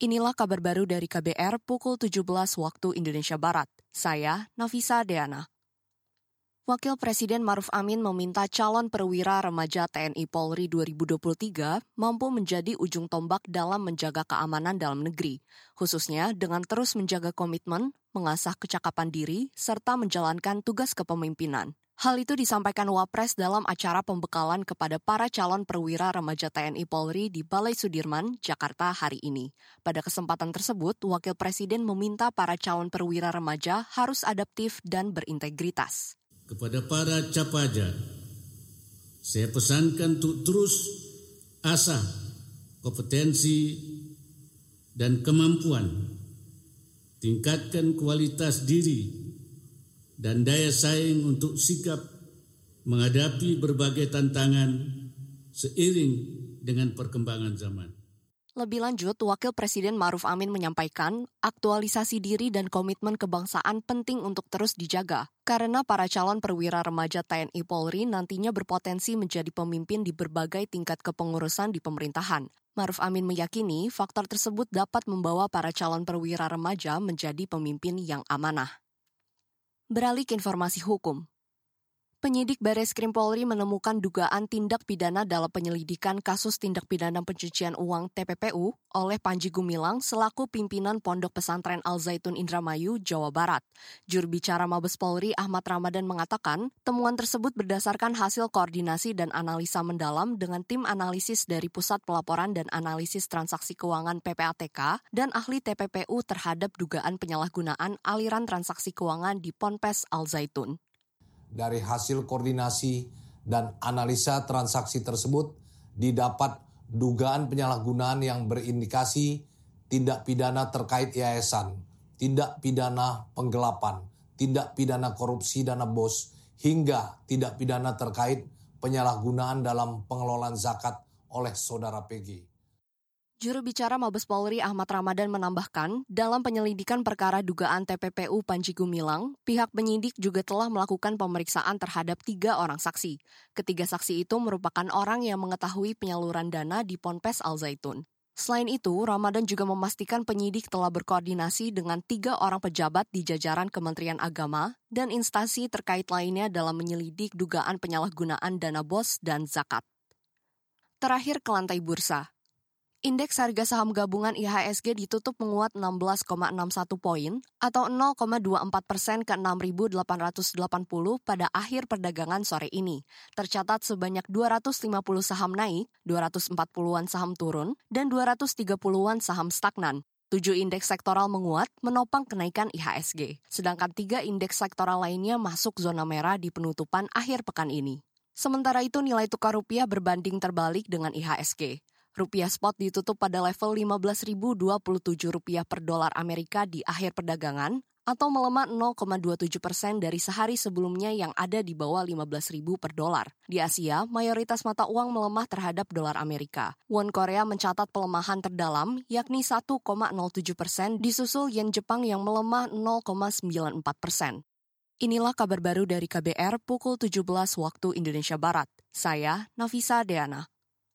Inilah kabar baru dari KBR pukul 17 waktu Indonesia Barat. Saya Nafisa Deana. Wakil Presiden Maruf Amin meminta calon perwira remaja TNI Polri 2023 mampu menjadi ujung tombak dalam menjaga keamanan dalam negeri, khususnya dengan terus menjaga komitmen, mengasah kecakapan diri, serta menjalankan tugas kepemimpinan. Hal itu disampaikan Wapres dalam acara pembekalan kepada para calon perwira remaja TNI Polri di Balai Sudirman, Jakarta hari ini. Pada kesempatan tersebut, Wakil Presiden meminta para calon perwira remaja harus adaptif dan berintegritas. Kepada para capaja, saya pesankan untuk terus asah kompetensi dan kemampuan, tingkatkan kualitas diri dan daya saing untuk sikap menghadapi berbagai tantangan seiring dengan perkembangan zaman. Lebih lanjut, Wakil Presiden Maruf Amin menyampaikan aktualisasi diri dan komitmen kebangsaan penting untuk terus dijaga, karena para calon perwira remaja TNI Polri nantinya berpotensi menjadi pemimpin di berbagai tingkat kepengurusan di pemerintahan. Maruf Amin meyakini faktor tersebut dapat membawa para calon perwira remaja menjadi pemimpin yang amanah. Beralih ke informasi hukum. Penyidik Bares Krim Polri menemukan dugaan tindak pidana dalam penyelidikan kasus tindak pidana pencucian uang TPPU oleh Panji Gumilang selaku pimpinan Pondok Pesantren Al Zaitun Indramayu, Jawa Barat. Juru bicara Mabes Polri Ahmad Ramadan mengatakan, temuan tersebut berdasarkan hasil koordinasi dan analisa mendalam dengan tim analisis dari Pusat Pelaporan dan Analisis Transaksi Keuangan PPATK dan ahli TPPU terhadap dugaan penyalahgunaan aliran transaksi keuangan di Ponpes Al Zaitun. Dari hasil koordinasi dan analisa transaksi tersebut didapat dugaan penyalahgunaan yang berindikasi tindak pidana terkait yayasan, tindak pidana penggelapan, tindak pidana korupsi dana bos, hingga tindak pidana terkait penyalahgunaan dalam pengelolaan zakat oleh saudara PG. Juru bicara Mabes Polri Ahmad Ramadan menambahkan, dalam penyelidikan perkara dugaan TPPU Panji Gumilang, pihak penyidik juga telah melakukan pemeriksaan terhadap tiga orang saksi. Ketiga saksi itu merupakan orang yang mengetahui penyaluran dana di Ponpes Al Zaitun. Selain itu, Ramadan juga memastikan penyidik telah berkoordinasi dengan tiga orang pejabat di jajaran Kementerian Agama dan instansi terkait lainnya dalam menyelidik dugaan penyalahgunaan dana bos dan zakat. Terakhir ke lantai bursa. Indeks harga saham gabungan IHSG ditutup menguat 16,61 poin atau 0,24 persen ke 6.880 pada akhir perdagangan sore ini. Tercatat sebanyak 250 saham naik, 240-an saham turun, dan 230-an saham stagnan. Tujuh indeks sektoral menguat, menopang kenaikan IHSG. Sedangkan tiga indeks sektoral lainnya masuk zona merah di penutupan akhir pekan ini. Sementara itu nilai tukar rupiah berbanding terbalik dengan IHSG. Rupiah spot ditutup pada level 15.027 rupiah per dolar Amerika di akhir perdagangan atau melemah 0,27 persen dari sehari sebelumnya yang ada di bawah 15.000 per dolar. Di Asia, mayoritas mata uang melemah terhadap dolar Amerika. Won Korea mencatat pelemahan terdalam, yakni 1,07 persen, disusul yen Jepang yang melemah 0,94 persen. Inilah kabar baru dari KBR pukul 17 waktu Indonesia Barat. Saya Nafisa Deana.